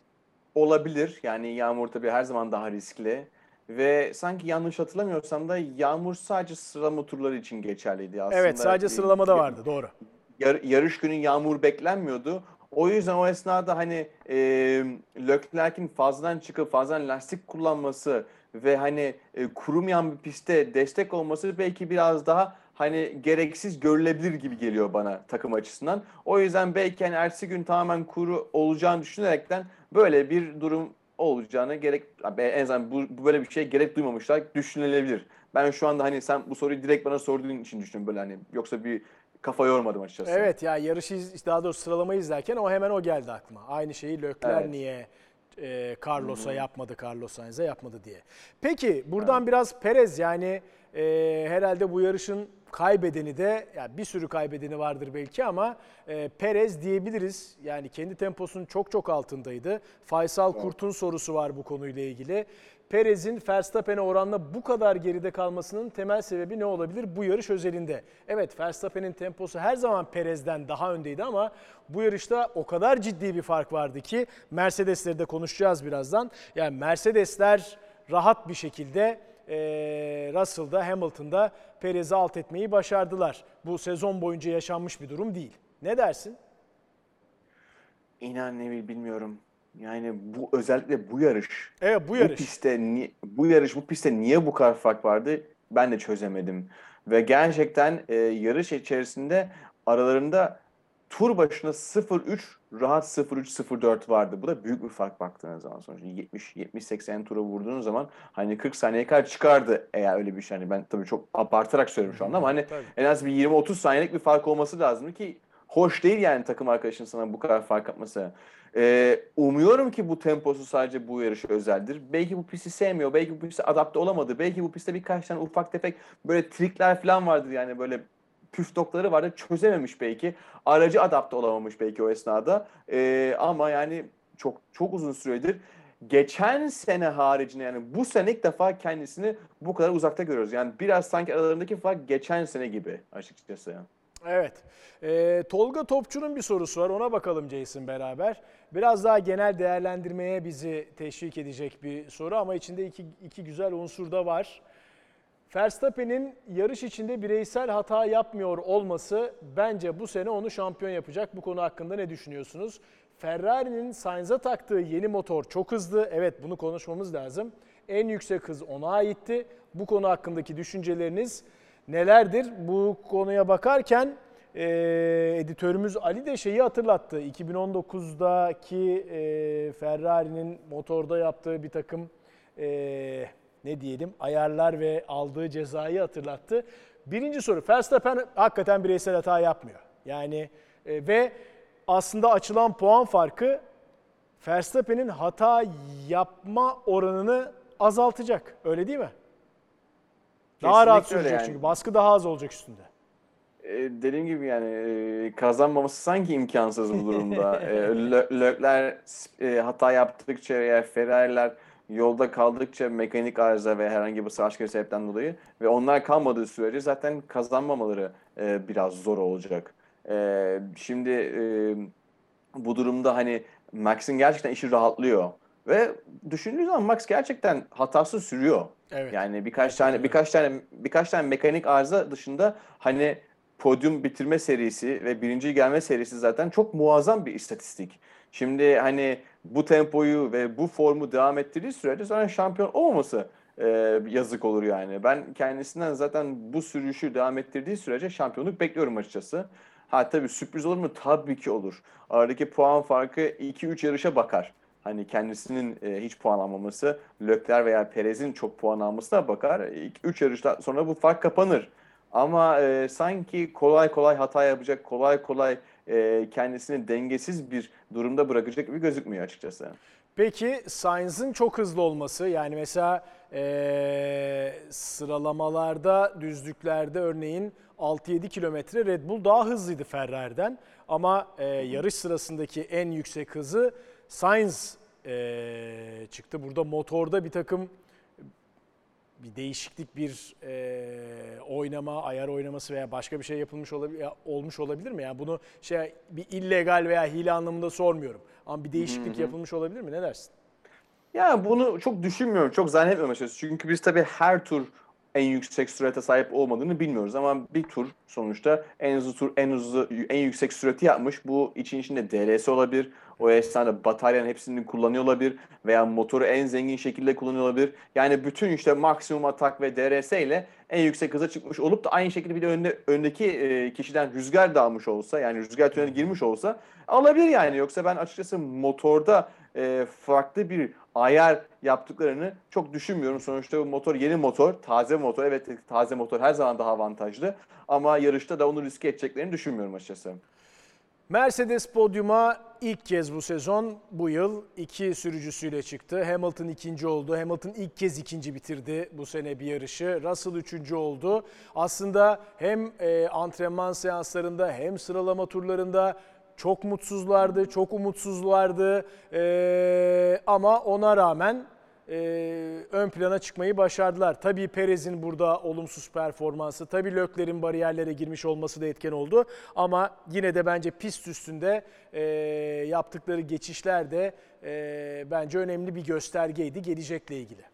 olabilir. Yani yağmur tabii her zaman daha riskli. Ve sanki yanlış hatırlamıyorsam da yağmur sadece sıralama turları için geçerliydi aslında. Evet sadece e, sıralamada vardı doğru. yar- yarış günü yağmur beklenmiyordu. O yüzden o esnada hani e, Leclerc'in fazladan çıkıp fazladan lastik kullanması ve hani e, kurumayan bir pistte destek olması belki biraz daha hani gereksiz görülebilir gibi geliyor bana takım açısından. O yüzden belki hani ertesi gün tamamen kuru olacağını düşünerekten böyle bir durum olacağına gerek en azından bu, bu böyle bir şeye gerek duymamışlar düşünülebilir. Ben şu anda hani sen bu soruyu direkt bana sorduğun için düşündüm böyle hani yoksa bir kafa yormadım açıkçası. Evet ya yarışı iz- daha doğrusu sıralamayı izlerken o hemen o geldi aklıma. Aynı şeyi Lökler Evet. niye e, Carlos'a yapmadı, Carlos Sainz'e yapmadı diye. Peki buradan biraz Perez yani e, herhalde bu yarışın kaybedeni de ya bir sürü kaybedeni vardır belki ama e, Perez diyebiliriz. Yani kendi temposunun çok çok altındaydı. Faysal Kurt'un sorusu var bu konuyla ilgili. Perez'in Verstappen'e oranla bu kadar geride kalmasının temel sebebi ne olabilir bu yarış özelinde? Evet Verstappen'in temposu her zaman Perez'den daha öndeydi ama bu yarışta o kadar ciddi bir fark vardı ki Mercedes'leri de konuşacağız birazdan. Yani Mercedesler rahat bir şekilde eee Russell'da Hamilton'da Perez'i alt etmeyi başardılar. Bu sezon boyunca yaşanmış bir durum değil. Ne dersin? İnan ne bil- bilmiyorum. Yani bu özellikle bu yarış Evet bu Bu yarış. pistte ni- bu yarış bu pistte niye bu kadar fark vardı ben de çözemedim. Ve gerçekten e, yarış içerisinde aralarında tur başına 0-3 rahat 0-3-0-4 vardı. Bu da büyük bir fark baktığınız zaman sonuçta 70 70 80 tura vurduğunuz zaman hani 40 saniye kadar çıkardı eğer öyle bir şey. Hani ben tabii çok abartarak söylüyorum şu anda ama hani Tabii. en az bir 20-30 saniyelik bir fark olması lazım ki hoş değil yani takım arkadaşın sana bu kadar fark atması. Ee, umuyorum ki bu temposu sadece bu yarışa özeldir. Belki bu pisti sevmiyor, belki bu piste adapte olamadı, belki bu pistte birkaç tane ufak tefek böyle trikler falan vardır yani böyle püf noktaları vardı çözememiş belki. Aracı adapte olamamış belki o esnada. Ee, ama yani çok çok uzun süredir geçen sene haricinde yani bu sene ilk defa kendisini bu kadar uzakta görüyoruz. Yani biraz sanki aralarındaki fark geçen sene gibi açıkçası. Evet. Ee, Tolga Topçu'nun bir sorusu var. Ona bakalım Jason beraber. Biraz daha genel değerlendirmeye bizi teşvik edecek bir soru ama içinde iki, iki güzel unsur da var. Verstappen'in yarış içinde bireysel hata yapmıyor olması bence bu sene onu şampiyon yapacak. Bu konu hakkında ne düşünüyorsunuz? Ferrari'nin Sainz'a taktığı yeni motor çok hızlı. Evet bunu konuşmamız lazım. En yüksek hız ona aitti. Bu konu hakkındaki düşünceleriniz nelerdir? Bu konuya bakarken e, editörümüz Ali de şeyi hatırlattı. 2019'daki e, Ferrari'nin motorda yaptığı bir takım e, ne diyelim ayarlar ve aldığı cezayı hatırlattı. Birinci soru Verstappen hakikaten bireysel hata yapmıyor. Yani e, ve aslında açılan puan farkı Verstappen'in hata yapma oranını azaltacak. Öyle değil mi? Daha rahat Kesinlikle öyle sürecek yani. çünkü baskı daha az olacak üstünde. E, dediğim gibi yani e, kazanmaması sanki imkansız bu durumda. e, Lö- Lökler e, hata yaptıkça veya Ferrari'ler yolda kaldıkça mekanik arıza ve herhangi bir bir sebepten dolayı ve onlar kalmadığı sürece zaten kazanmamaları e, biraz zor olacak. E, şimdi e, bu durumda hani Max'in gerçekten işi rahatlıyor ve düşündüğü zaman Max gerçekten hatasız sürüyor. Evet. Yani birkaç tane birkaç tane birkaç tane mekanik arıza dışında hani podyum bitirme serisi ve birinci gelme serisi zaten çok muazzam bir istatistik. Şimdi hani bu tempoyu ve bu formu devam ettirdiği sürece sonra şampiyon olmaması e, yazık olur yani. Ben kendisinden zaten bu sürüşü devam ettirdiği sürece şampiyonluk bekliyorum açıkçası. Ha tabii sürpriz olur mu? Tabii ki olur. Aradaki puan farkı 2-3 yarışa bakar. Hani kendisinin e, hiç puan almaması, Lökler veya Perez'in çok puan almasına bakar. 3 yarıştan sonra bu fark kapanır. Ama e, sanki kolay kolay hata yapacak, kolay kolay e, kendisini dengesiz bir durumda bırakacak gibi gözükmüyor açıkçası. Peki Sainz'ın çok hızlı olması yani mesela eee, sıralamalarda düzlüklerde örneğin 6-7 kilometre Red Bull daha hızlıydı Ferrari'den ama eee, yarış sırasındaki en yüksek hızı Sainz eee, çıktı. Burada motorda bir takım bir değişiklik, bir eee, oynama, ayar oynaması veya başka bir şey yapılmış olabilir, olmuş olabilir mi? Yani bunu şey bir illegal veya hile anlamında sormuyorum. Ama bir değişiklik yapılmış olabilir mi? Ne dersin? Ya bunu çok düşünmüyorum, çok zannetmiyorum açıkçası. Çünkü biz tabii her tur en yüksek sürate sahip olmadığını bilmiyoruz ama bir tur sonuçta en hızlı tur, en hızlı, en yüksek sürati yapmış. Bu için içinde DRS olabilir. O esnada bataryanın hepsini kullanıyor olabilir veya motoru en zengin şekilde kullanıyor olabilir. Yani bütün işte maksimum atak ve DRS ile en yüksek hıza çıkmış olup da aynı şekilde bir de önde, öndeki e, kişiden rüzgar da almış olsa yani rüzgar tüneli girmiş olsa alabilir yani. Yoksa ben açıkçası motorda e, farklı bir ayar yaptıklarını çok düşünmüyorum. Sonuçta bu motor yeni motor, taze motor. Evet taze motor her zaman daha avantajlı. Ama yarışta da onu riske edeceklerini düşünmüyorum açıkçası. Mercedes podyuma ilk kez bu sezon, bu yıl iki sürücüsüyle çıktı. Hamilton ikinci oldu. Hamilton ilk kez ikinci bitirdi bu sene bir yarışı. Russell üçüncü oldu. Aslında hem e, antrenman seanslarında hem sıralama turlarında çok mutsuzlardı, çok umutsuzlardı. E, ama ona rağmen e, ön plana çıkmayı başardılar. Tabii Perez'in burada olumsuz performansı, tabii Lökler'in bariyerlere girmiş olması da etken oldu. Ama yine de bence pist üstünde e, yaptıkları geçişler de e, bence önemli bir göstergeydi gelecekle ilgili.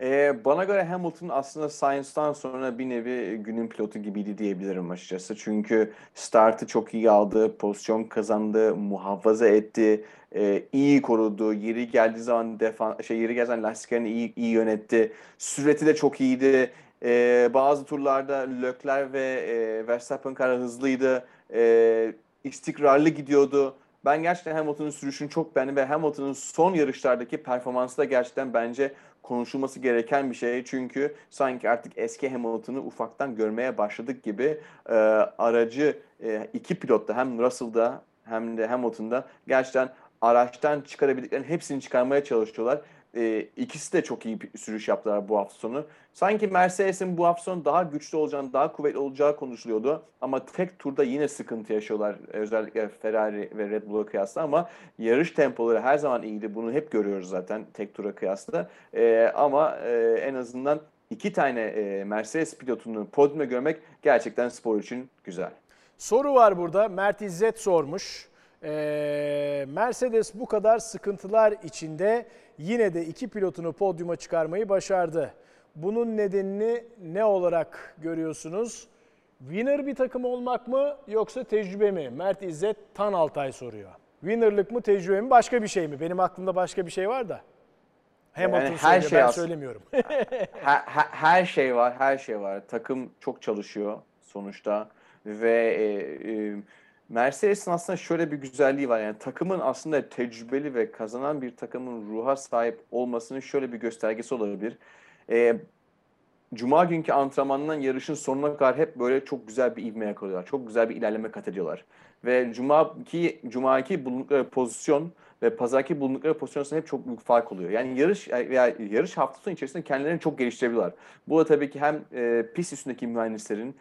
Ee, bana göre Hamilton aslında Sainz'tan sonra bir nevi günün pilotu gibiydi diyebilirim açıkçası. Çünkü startı çok iyi aldı, pozisyon kazandı, muhafaza etti, e, iyi korudu. Yeri geldiği zaman defan, şey yeri geldiği lastiklerini iyi, iyi yönetti. Süreti de çok iyiydi. E, bazı turlarda Leclerc ve e, Verstappen kadar hızlıydı. E, istikrarlı gidiyordu. Ben gerçekten Hamilton'ın sürüşünü çok beğendim ve Hamilton'ın son yarışlardaki performansı da gerçekten bence konuşulması gereken bir şey. Çünkü sanki artık eski Hamilton'ı ufaktan görmeye başladık gibi e, aracı e, iki pilotta hem Russell'da hem de Hamilton'da gerçekten araçtan çıkarabildiklerinin hepsini çıkarmaya çalışıyorlar. E, ikisi de çok iyi bir sürüş yaptılar bu hafta sonu. Sanki Mercedes'in bu hafta sonu daha güçlü olacağını, daha kuvvetli olacağı konuşuluyordu. Ama tek turda yine sıkıntı yaşıyorlar. Özellikle Ferrari ve Red Bull'a kıyasla ama yarış tempoları her zaman iyiydi. Bunu hep görüyoruz zaten tek tura kıyasla. Ee, ama e, en azından iki tane e, Mercedes pilotunu podyumda görmek gerçekten spor için güzel. Soru var burada. Mert İzzet sormuş. Ee, Mercedes bu kadar sıkıntılar içinde yine de iki pilotunu podyuma çıkarmayı başardı. Bunun nedenini ne olarak görüyorsunuz? Winner bir takım olmak mı yoksa tecrübe mi? Mert İzzet Tan Altay soruyor. Winner'lık mı tecrübe mi başka bir şey mi? Benim aklımda başka bir şey var da. Hamilton Yani her söylüyor, şey ben söylemiyorum. her, her, her şey var, her şey var. Takım çok çalışıyor sonuçta ve e, e, Mercedes'in aslında şöyle bir güzelliği var. Yani takımın aslında tecrübeli ve kazanan bir takımın ruha sahip olmasının şöyle bir göstergesi olabilir. E, Cuma günkü antrenmandan yarışın sonuna kadar hep böyle çok güzel bir ivme yakalıyorlar. Çok güzel bir ilerleme kat ediyorlar. Ve Cuma'ki, Cuma'ki bulundukları pozisyon ve pazarki bulundukları pozisyon arasında hep çok büyük fark oluyor. Yani yarış veya yarış hafta sonu içerisinde kendilerini çok geliştirebiliyorlar. Bu da tabii ki hem e, pist üstündeki mühendislerin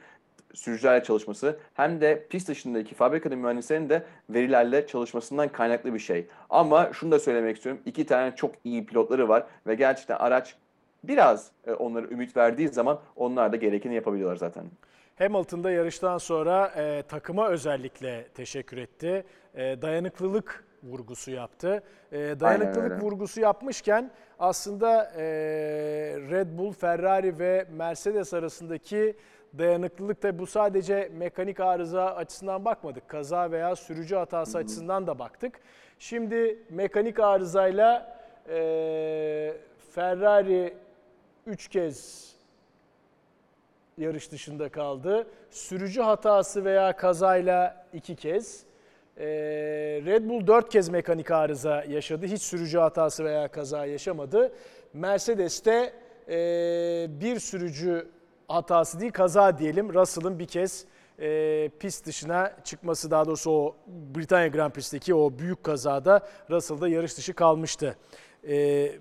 sürücülerle çalışması hem de pist dışındaki fabrikada mühendislerin de verilerle çalışmasından kaynaklı bir şey. Ama şunu da söylemek istiyorum. iki tane çok iyi pilotları var ve gerçekten araç biraz e, onlara ümit verdiği zaman onlar da gerekeni yapabiliyorlar zaten. Hamilton'da yarıştan sonra e, takıma özellikle teşekkür etti. E, dayanıklılık vurgusu yaptı. E, dayanıklılık vurgusu yapmışken aslında e, Red Bull, Ferrari ve Mercedes arasındaki dayanıklılık da bu sadece mekanik arıza açısından bakmadık. Kaza veya sürücü hatası açısından da baktık. Şimdi mekanik arızayla e, Ferrari 3 kez yarış dışında kaldı. Sürücü hatası veya kazayla iki kez. Ee, Red Bull dört kez mekanik arıza yaşadı. Hiç sürücü hatası veya kaza yaşamadı. Mercedes'te e, bir sürücü hatası değil kaza diyelim. Russell'ın bir kez e, pist dışına çıkması daha doğrusu o Britanya Grand Prix'teki o büyük kazada Russell'da yarış dışı kalmıştı. E,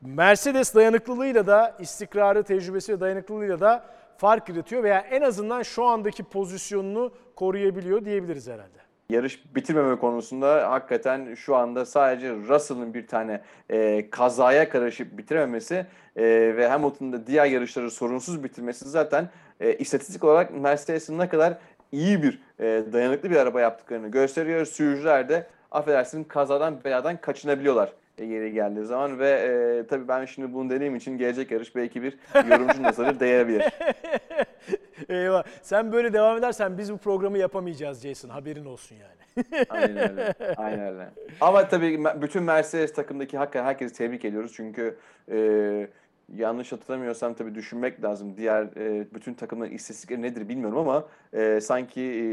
Mercedes dayanıklılığıyla da istikrarı, tecrübesi ve dayanıklılığıyla da fark yaratıyor veya en azından şu andaki pozisyonunu koruyabiliyor diyebiliriz herhalde. Yarış bitirmeme konusunda hakikaten şu anda sadece Russell'ın bir tane e, kazaya karışıp bitirememesi e, ve Hamilton'ın da diğer yarışları sorunsuz bitirmesi zaten e, istatistik olarak Mercedes'in ne kadar iyi bir e, dayanıklı bir araba yaptıklarını gösteriyor. Sürücüler de affedersin kazadan beladan kaçınabiliyorlar yeri geldiği zaman ve e, tabii ben şimdi bunu dediğim için gelecek yarış belki bir yorumcu nazarı değebilir. Eyvah. Sen böyle devam edersen biz bu programı yapamayacağız Jason. Haberin olsun yani. Aynen öyle. Aynen öyle. Ama tabii bütün Mercedes takımdaki hakikaten herkesi tebrik ediyoruz. Çünkü e, yanlış hatırlamıyorsam tabii düşünmek lazım. Diğer e, bütün takımların istatistikleri nedir bilmiyorum ama e, sanki e,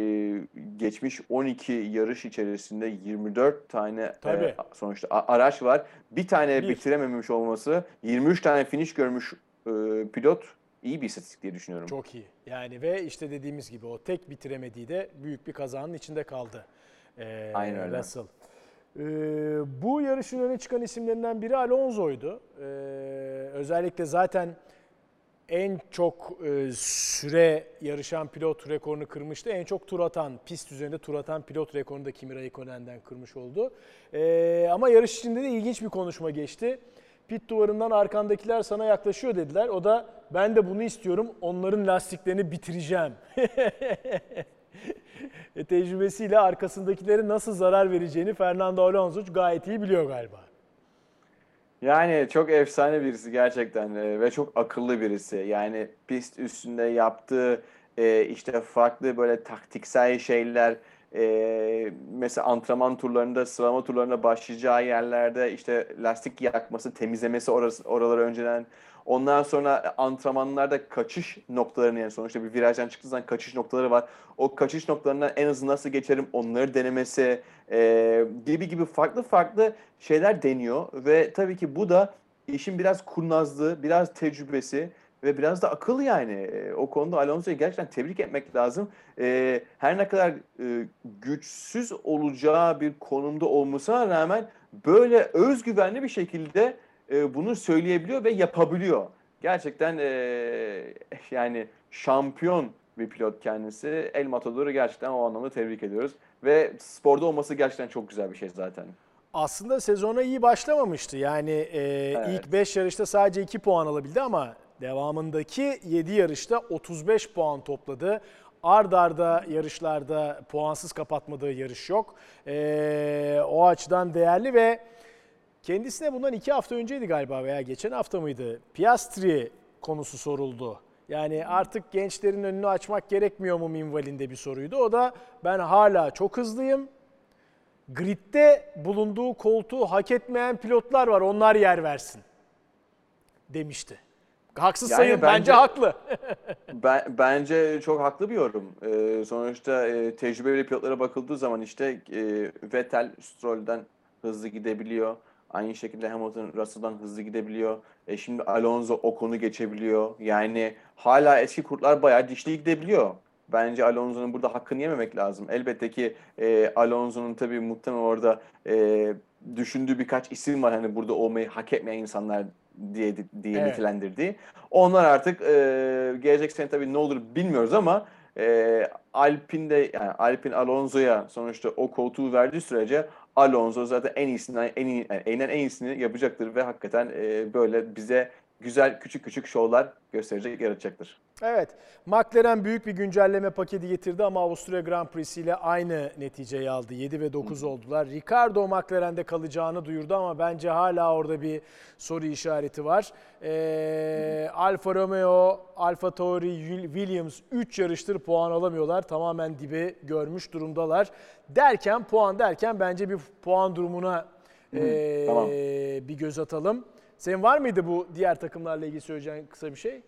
geçmiş 12 yarış içerisinde 24 tane e, sonuçta araç var. Bir tane Bir. bitirememiş olması, 23 tane finish görmüş e, pilot iyi bir istatistik diye düşünüyorum. Çok iyi. Yani ve işte dediğimiz gibi o tek bitiremediği de büyük bir kazanın içinde kaldı. Ee, Aynen öyle. Russell. Ee, bu yarışın öne çıkan isimlerinden biri Alonso'ydu. Ee, özellikle zaten en çok e, süre yarışan pilot rekorunu kırmıştı. En çok tur atan, pist üzerinde tur atan pilot rekorunu da Kimi Raikkonen'den kırmış oldu. Ee, ama yarış içinde de ilginç bir konuşma geçti. Pit duvarından arkandakiler sana yaklaşıyor dediler. O da ben de bunu istiyorum. Onların lastiklerini bitireceğim. e, tecrübesiyle arkasındakilerin nasıl zarar vereceğini Fernando Alonso gayet iyi biliyor galiba. Yani çok efsane birisi gerçekten e, ve çok akıllı birisi. Yani pist üstünde yaptığı e, işte farklı böyle taktiksel şeyler e, mesela antrenman turlarında, sıralama turlarında başlayacağı yerlerde işte lastik yakması, temizlemesi orası, oraları önceden. Ondan sonra antrenmanlarda kaçış noktalarını yani sonuçta bir virajdan çıktığı zaman kaçış noktaları var. O kaçış noktalarından en hızlı nasıl geçerim onları denemesi e, gibi gibi farklı farklı şeyler deniyor ve tabii ki bu da işin biraz kurnazlığı, biraz tecrübesi ve biraz da akıl yani. E, o konuda Alonso'yu gerçekten tebrik etmek lazım. E, her ne kadar e, güçsüz olacağı bir konumda olmasına rağmen böyle özgüvenli bir şekilde e, bunu söyleyebiliyor ve yapabiliyor. Gerçekten e, yani şampiyon bir pilot kendisi. El Matador'u gerçekten o anlamda tebrik ediyoruz. Ve sporda olması gerçekten çok güzel bir şey zaten. Aslında sezona iyi başlamamıştı. Yani e, Evet. ilk 5 yarışta sadece 2 puan alabildi ama devamındaki 7 yarışta 35 puan topladı. Ard arda yarışlarda puansız kapatmadığı yarış yok. E, o açıdan değerli ve kendisine bundan 2 hafta önceydi galiba veya geçen hafta mıydı? Piastri konusu soruldu. Yani artık gençlerin önünü açmak gerekmiyor mu minvalinde bir soruydu. O da ben hala çok hızlıyım. Grid'de bulunduğu koltuğu hak etmeyen pilotlar var. Onlar yer versin demişti. Haksız Yani sayın bence, bence- haklı. Ben, bence çok haklı bir yorum. Ee, sonuçta e, tecrübeli pilotlara bakıldığı zaman işte e, Vettel Stroll'den hızlı gidebiliyor. Aynı şekilde Hamilton Russell'dan hızlı gidebiliyor. E, şimdi Alonso Ocon'u geçebiliyor. Yani hala eski kurtlar bayağı dişli gidebiliyor. Bence Alonso'nun burada hakkını yememek lazım. Elbette ki e, Alonso'nun tabii muhtemelen orada e, düşündüğü birkaç isim var. Hani burada olmayı hak etmeyen insanlar diye diye Evet. nitelendirdiği. Onlar artık e, gelecek sene tabii ne olur bilmiyoruz ama e, Alpine'de yani Alpine Alonso'ya sonuçta o koltuğu verdiği sürece Alonso zaten en iyisinden en iyi yani en iyisini yapacaktır ve hakikaten e, böyle bize güzel küçük küçük şovlar gösterecek, yaratacaktır. Evet, McLaren büyük bir güncelleme paketi getirdi ama Avusturya Grand Prix'si ile aynı neticeyi aldı. 7 ve 9 oldular. Ricardo McLaren'de kalacağını duyurdu ama bence hala orada bir soru işareti var. Ee, Alfa Romeo, Alfa Tauri, Williams 3 yarıştır puan alamıyorlar. Tamamen dibe görmüş durumdalar. Derken puan derken bence bir puan durumuna ee, tamam. bir göz atalım. Senin var mıydı bu diğer takımlarla ilgili söyleyeceğin kısa bir şey?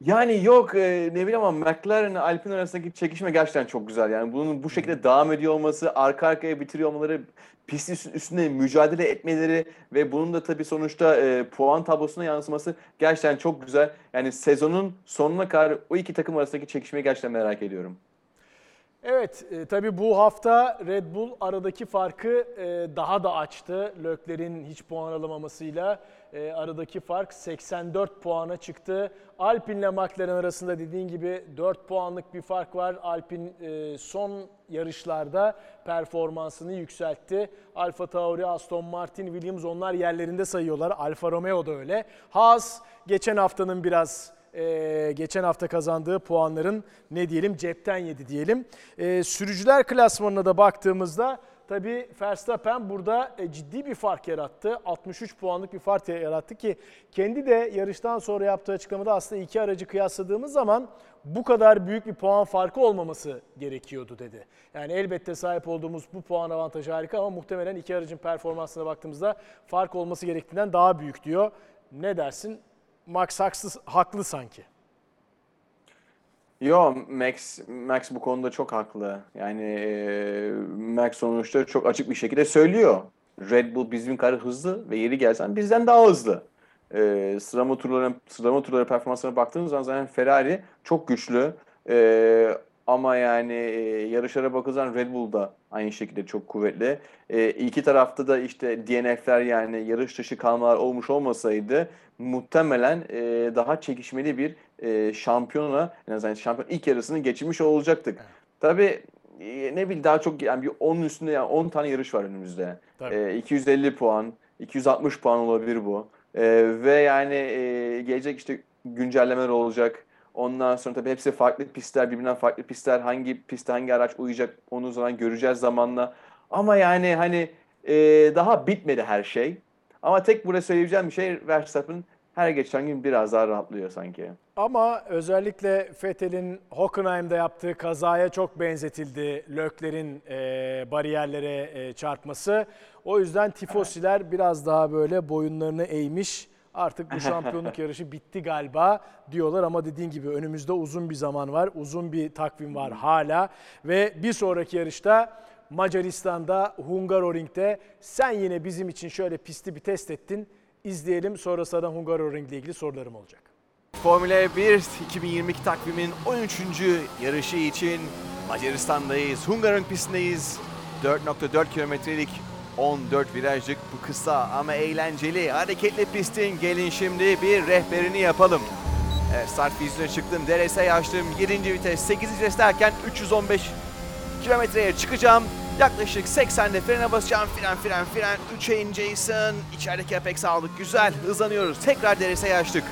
Yani yok e, ne bileyim ama McLaren ile Alpine arasındaki çekişme gerçekten çok güzel. Yani bunun bu şekilde devam ediyor olması, arka arkaya bitiriyor olmaları, pistin üst- üstünde mücadele etmeleri ve bunun da tabii sonuçta e, puan tablosuna yansıması gerçekten çok güzel. Yani sezonun sonuna kadar o iki takım arasındaki çekişmeyi gerçekten merak ediyorum. Evet, e, tabii bu hafta Red Bull aradaki farkı e, daha da açtı. Lökler'in hiç puan alamamasıyla e, aradaki fark 84 puana çıktı. Alpine ile McLaren arasında dediğin gibi 4 puanlık bir fark var. Alpine e, son yarışlarda performansını yükseltti. Alfa Tauri, Aston Martin, Williams onlar yerlerinde sayıyorlar. Alfa Romeo da öyle. Haas geçen haftanın biraz ee, geçen hafta kazandığı puanların ne diyelim cepten yedi diyelim. Ee, sürücüler klasmanına da baktığımızda tabii Verstappen burada e, ciddi bir fark yarattı. 63 puanlık bir fark yarattı ki kendi de yarıştan sonra yaptığı açıklamada aslında iki aracı kıyasladığımız zaman bu kadar büyük bir puan farkı olmaması gerekiyordu dedi. Yani elbette sahip olduğumuz bu puan avantajı harika ama muhtemelen iki aracın performansına baktığımızda fark olması gerektiğinden daha büyük diyor. Ne dersin? Max haksız, haklı sanki. Yo Max Max bu konuda çok haklı. Yani e, Max sonuçta çok açık bir şekilde söylüyor. Red Bull bizim kadar hızlı ve yeri gelsen bizden daha hızlı. E, sıralama turları sıralama turları performanslarına baktığınız zaman zaten Ferrari çok güçlü. E, ama yani e, yarışlara bakılırsa Red Bull da aynı şekilde çok kuvvetli. E, iki tarafta da işte DNF'ler yani yarış dışı kalmalar olmuş olmasaydı muhtemelen e, daha çekişmeli bir e, şampiyona en azından şampiyon ilk yarısını geçirmiş olacaktık. Tabii e, ne bileyim daha çok yani bir 10'un üstünde yani 10 tane yarış var önümüzde. Tabii. E, 250 puan, 260 puan olabilir bu. E, ve yani e, gelecek işte güncellemeler olacak. Ondan sonra tabii hepsi farklı pistler, birbirinden farklı pistler. Hangi piste hangi araç uyacak onu zaman göreceğiz zamanla. Ama yani hani e, daha bitmedi her şey. Ama tek burada söyleyeceğim bir şey Verstappen her geçen gün biraz daha rahatlıyor sanki. Ama özellikle Vettel'in Hockenheim'de yaptığı kazaya çok benzetildi. Lökler'in e, bariyerlere e, çarpması. O yüzden tifosiler biraz daha böyle boyunlarını eğmiş. Artık bu şampiyonluk yarışı bitti galiba diyorlar ama dediğin gibi önümüzde uzun bir zaman var. Uzun bir takvim var hala ve bir sonraki yarışta Macaristan'da Hungaroring'de sen yine bizim için şöyle pisti bir test ettin. İzleyelim sonra sana Hungaroring ile ilgili sorularım olacak. Formula 1 2022 takvimin 13. yarışı için Macaristan'dayız. Hungaroring pistindeyiz. 4.4 kilometrelik 14 virajlık bu kısa ama eğlenceli, hareketli pistin gelin şimdi bir rehberini yapalım. Evet, start vizyona çıktım, DRS'yi açtım, 7. vites, 8. vites derken 315 kilometreye çıkacağım. Yaklaşık 80'de frene basacağım. Fren, fren, fren. 3'e in Jason. İçerideki apex aldık. Güzel. Hızlanıyoruz. Tekrar DRS'yi açtık.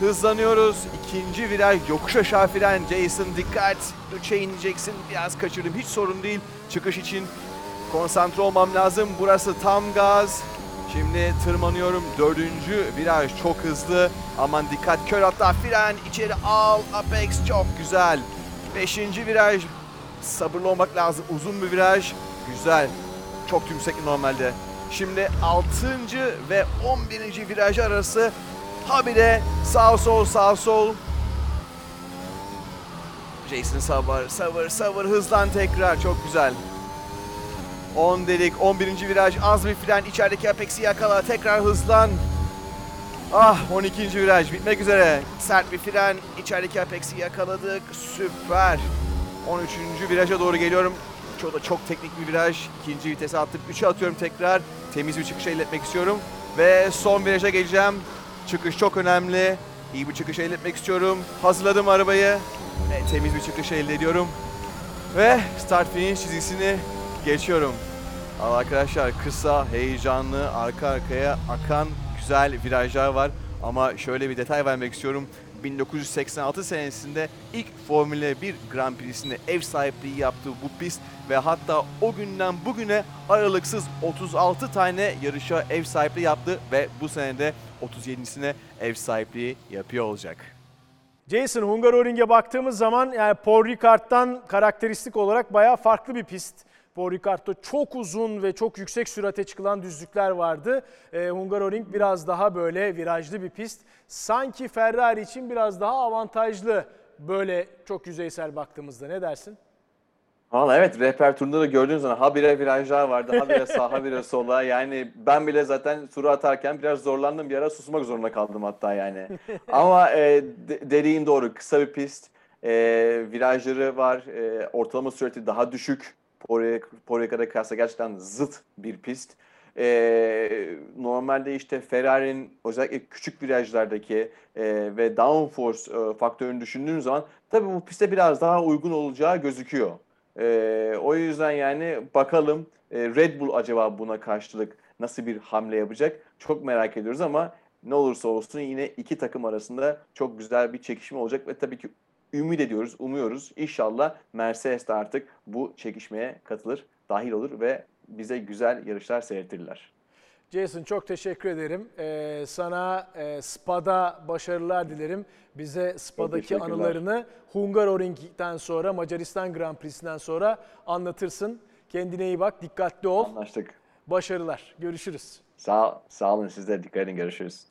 Hızlanıyoruz. İkinci viraj yokuş aşağı fren. Jason dikkat. 3'e ineceksin. Biraz kaçırdım. Hiç sorun değil. Çıkış için konsantre olmam lazım. Burası tam gaz. Şimdi tırmanıyorum. Dördüncü viraj çok hızlı. Aman dikkat kör hatta fren. içeri al. Apex çok güzel. Beşinci viraj. Sabırlı olmak lazım. Uzun bir viraj. Güzel. Çok yüksek normalde. Şimdi 6. ve 11. viraj arası habire sağ sol sağ sol. Jason sabır sabır sabır hızlan tekrar çok güzel. 10 dedik 11. viraj az bir fren içerideki apex'i yakala tekrar hızlan. Ah 12. viraj bitmek üzere. Sert bir fren içerideki apex'i yakaladık süper. 13. viraja doğru geliyorum. Çok çok teknik bir viraj. İkinci vitese attık. 3'e atıyorum tekrar. Temiz bir çıkış elde etmek istiyorum. Ve son viraja geleceğim. Çıkış çok önemli. İyi bir çıkış elde etmek istiyorum. Hazırladım arabayı. Ve temiz bir çıkış elde ediyorum. Ve start finish çizgisini geçiyorum. Ama arkadaşlar kısa, heyecanlı, arka arkaya akan güzel virajlar var. Ama şöyle bir detay vermek istiyorum. 1986 senesinde ilk Formula 1 Grand Prix'sinde ev sahipliği yaptığı bu pist ve hatta o günden bugüne aralıksız 36 tane yarışa ev sahipliği yaptı ve bu senede 37'sine ev sahipliği yapıyor olacak. Jason Hungaroring'e baktığımız zaman yani Paul Ricard'dan karakteristik olarak bayağı farklı bir pist. Paul Ricard'da çok uzun ve çok yüksek sürate çıkılan düzlükler vardı. Ee, Hungaroring biraz daha böyle virajlı bir pist. Sanki Ferrari için biraz daha avantajlı böyle çok yüzeysel baktığımızda ne dersin? Valla evet rehber turunda da gördüğünüz zaman habire virajlar vardı. Habire sağ habire sola. Yani ben bile zaten turu atarken biraz zorlandım. Bir ara susmak zorunda kaldım hatta yani. Ama e, de- dediğin doğru. Kısa bir pist. E, virajları var. E, ortalama sürati daha düşük. Porica'da kıyasla gerçekten zıt bir pist. E, normalde işte Ferrari'nin özellikle küçük virajlardaki e, ve downforce e, faktörünü düşündüğün zaman tabii bu piste biraz daha uygun olacağı gözüküyor. Ee, o yüzden yani bakalım e, Red Bull acaba buna karşılık nasıl bir hamle yapacak? Çok merak ediyoruz ama ne olursa olsun yine iki takım arasında çok güzel bir çekişme olacak ve tabii ki ümit ediyoruz, umuyoruz. İnşallah Mercedes de artık bu çekişmeye katılır, dahil olur ve bize güzel yarışlar seyrettirirler. Jason çok teşekkür ederim. Ee, sana e, Spa'da başarılar dilerim. Bize Spa'daki anılarını Hungaroring'den sonra, Macaristan Grand Prix'sinden sonra anlatırsın. Kendine iyi bak, dikkatli ol. Anlaştık. Başarılar. Görüşürüz. Sağ, sağ olun sizler. Dikkat edin. Görüşürüz.